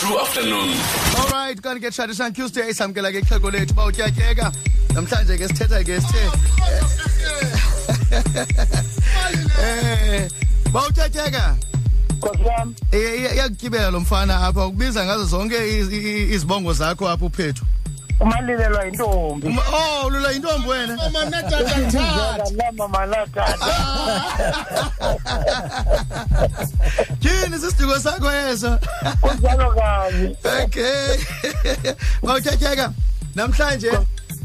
true afternoon. Alright kanti ke traditional tuesday. Samkela ke ixhego lethu uba utyatyeka namhlanje ke sithetha ke sithe eh ba utyatyeka Nkosi yami, Eh, iyakugibela lo mfana apha. Ukubiza ngazo zonke iz- i- izibongo zakho apha uphethu. Umalilelwa yintombi. Oh ulula intombi wena. Ngizeka nama manatata. tyhini sisiduko sakho eso Kunjalo kanye. okay. Bawutyatyeka namhlanje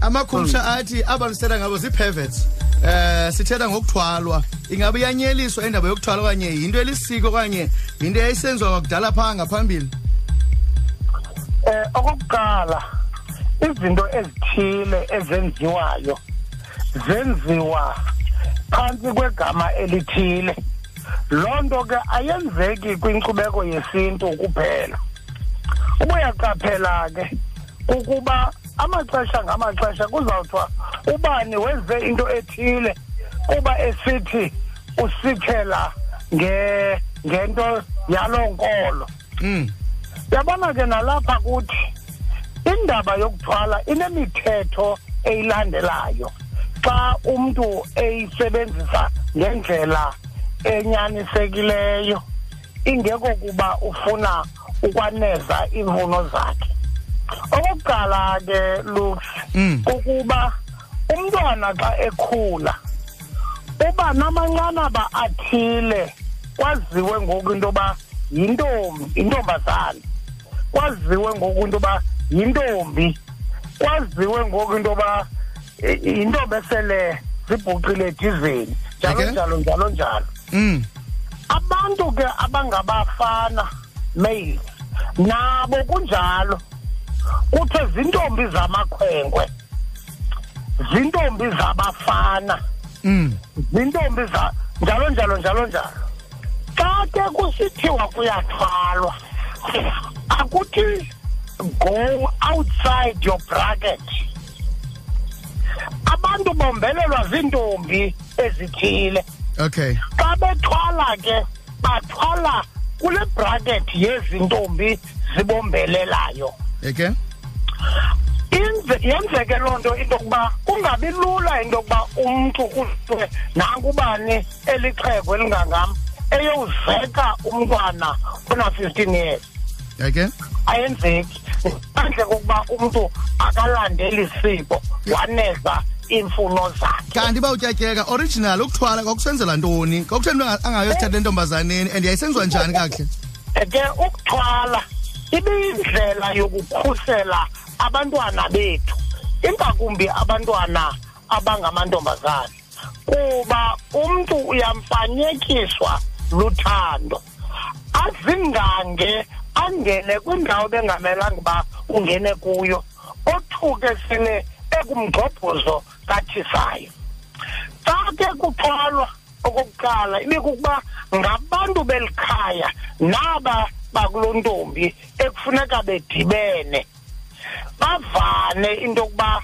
amakhumsha athi abantu sithetha ngabo zii-perverts. Eh sithetha ngokuthwalwa. Ingabe iyanyeliswa indaba yokuthwala okanye yinto elisiko okanye yinto eyayisenziwa kwakudala phaa ngaphambili? Eh okokuqala izinto ezithile ezenziwayo zenziwa phansi kwegama elithile. Lonto ke ayenzeki kwinkcubeko yesintu kuphela. Ubuyaqaphela ke ukuba amaxesha ngamaxesha kuzawuthiwa ubani wenze into ethile kuba esithi usithela nge ngento yalonkolo mm yabona ke nalapha kuthi indaba yokuthwala inemithetho eyilandelayo. Xa umntu eyisebenzisa ngendlela enyanisekileyo ingekho kuba ufuna ukwaneza iimfuno zakhe. Okokuqala ke lux Mm. ukuba umntwana xa ekhula uba namanqanaba athile kwaziwe ngoku into yoba yintombi intombazana. Kwaziwe ngoku into yoba yintombi. Kwaziwe ngoku into yoba i- yintombi esele zibhuqile edizeni njalo Okay. njalo njalo njalo. Mm. Abantu ke abangabafana male nabo kunjalo. Kuthe zintombi zamakhwenkwe zintombi zabafana mm. zintombi za njalo njalo njalo njalo. Xa ke kusithiwa kuyathwalwa akuthi go outside your bracket. Abantu bombelelwa ziintombi ezithile. Okay. Xa bethwala ke bathwala kule bracket yezintombi zibombelelayo. Okay yenzeke loo nto into yokuba kungabi lula into yokuba umntu kuthiwe nankubani elixhego elingangam eyowuzeka umntwana ona-fifteen years. Okay ayenzeki. Ngaphandle kokuba umntu akalandeli siko waneza iimfuno zakhe. Kanti bawutyatyeka original ukuthwala kwakusenzela ntoni? Kwakutheni umntu angayosithatha entombazaneni and yayisenziwa njani kakuhle? Ke ukuthwala ibiyindlela yokukhusela abantwana bethu ingakumbi abantwana abangamantombazana kuba umntu uyamfanyekiswa luthando azingange angene kwindawo bengamelanga uba ungene kuyo. Othuke sele ekumgxobhozo kathisayo. Xa ke kuthwalwa okokuqala ibikukuba ngabantu beli khaya naba bakulo ntombi ekufuneka bedibene. Bavane into yokuba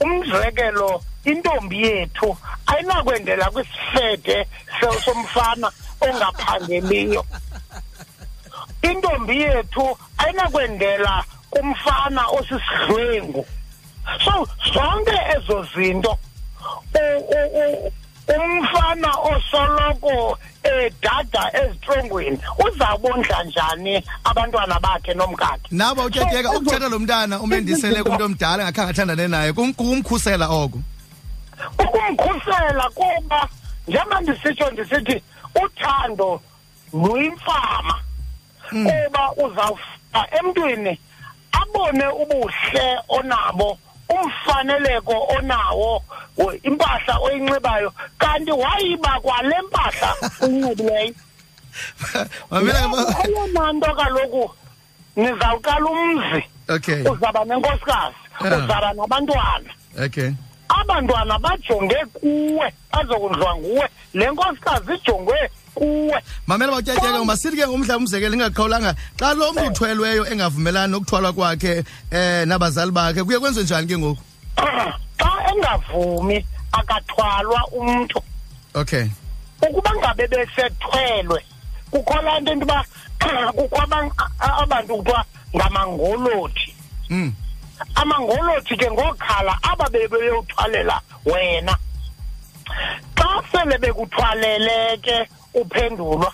umzekelo intombi yethu ayinakwendela kwisifede se- somfana ongaphangeliyo. Intombi yethu ayinakwendela kumfana osisidlwengu so zonke ezo zinto umfana osoloko edada ezitrongweni uzawubondla njani abantwana bakhe nomkakhe? Nawe bawutyatyeka So, ukuthatha lo mntana umendisele kumntu omdala engakhange athandane naye kum- kumkhusela oko. Ukumkhusela kuba njengoba ndisitsho ndisithi uthando luyimfama. Kuba uzawufika emntwini abone ubuhle onabo umfaneleko onawo impahla oyinxibayo kanti wayiba kwale mpahla uyinxibileyo. Eyona nto kaloku nizawuqala umzi. Okay. Uzaba nenkosikazi Yeah. uzaba nabantwana. Okay. Abantwana bajonge kuwe bazokudliwa nguwe. Le nkosikazi ijongwe kuwe. Mamela bawutyatyeka masithi ke ngomhlaba umzekelo ingaqhawulanga xa lo mntu uthwelweyo engavumelani nokuthwalwa kwakhe eh nabazali bakhe kuye kwenziwe njani ke ngoku? Xa engavumi akathwalwa umntu. Okay. Ukuba ngabe besethwelwe kukho laa nto into yoba kukho aban- a- abantu kuthiwa ngamangolothi. Mm amangolothi ke ngokhala aba bebeyuthwalela wena. Sele bekuthwalele ke uphendulwa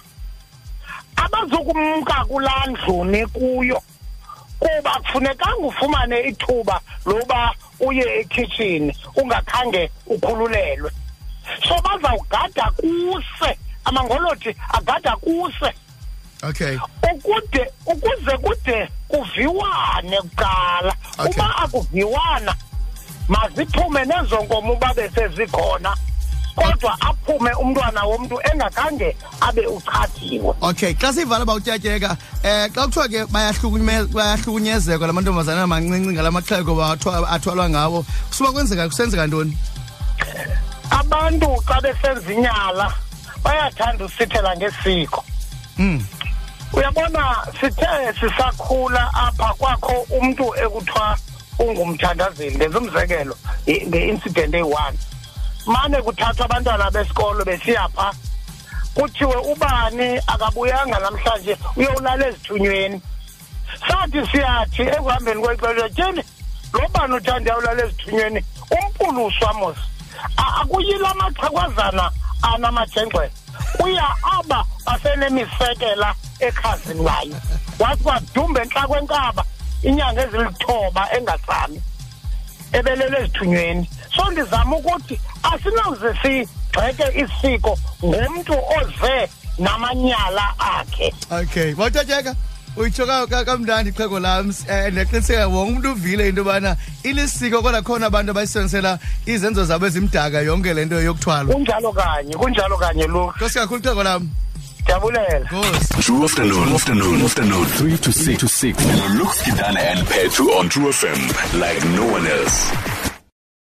abazokumka kulaa ndluni kuyo kuba kufunekanga ufumane ithuba loba uye ekhitshini ungakhange ukhululelwe. So bazawugada kuse amangolothi agada kuse. Okay. Ukude ukuze kude kuviwane kuqala. Okay. uba akuviwana maziphume nezo nkomo uba besezikhona. Kodwa aphume umntwana womntu engakhange abe uchathiwe okay xa sivala bawutyatyeka eh xa kuthiwa ke bayahlukunyezwa bayahlukunyezeka la mantombazana amancinci ngala maxhego bawathwa- athwalwa ngawo kusuba kwenzeka kusenzeka ntoni? Abantu xa besenza inyala bayathanda usithela ngesiko. Mm uyabona sithe sisakhula apha kwakho umntu ekuthiwa ungumthandazeli ndenza umzekelo i- nge-incident eyi-one. Mane kuthathwa abantwana besikolo besiya pha kuthiwe ubani akabuyanga namhlanje uyowulala ezithunyweni. Sathi siyathi ekuhambeni kwexesha tyeni lo bani uthanda uyawulala ezithunyweni? Umpuluswa mos A- akuyila maxhegwazana anamajengxwe kuya aba basenemisekela ekhazini layo wathi kwadumbe entla kwenkaba inyanga ezilithoba engatsami ebelele ezithunyweni. So ndizama ukuthi asinawuze sigxeke isiko ngumntu oze namanyala akhe. Okay bawutyatyeka uyitsho ka- ka- kamnandi ixhego lam um ndiyaqiniseka wonke umntu uvile into yobana ilisiko kodwa khona abantu abayisebenzisela izenzo zabo ezimdaka yonke le nto yokuthwalwa kunjalo kanye kunjalo kanye luke nkosi kakhulu ixhego lam ndiyabulela nkosi True afternoon, afternoon, afternoon. 3 to 6 to 6. Looks Kidana and Petru on True FM like no one else.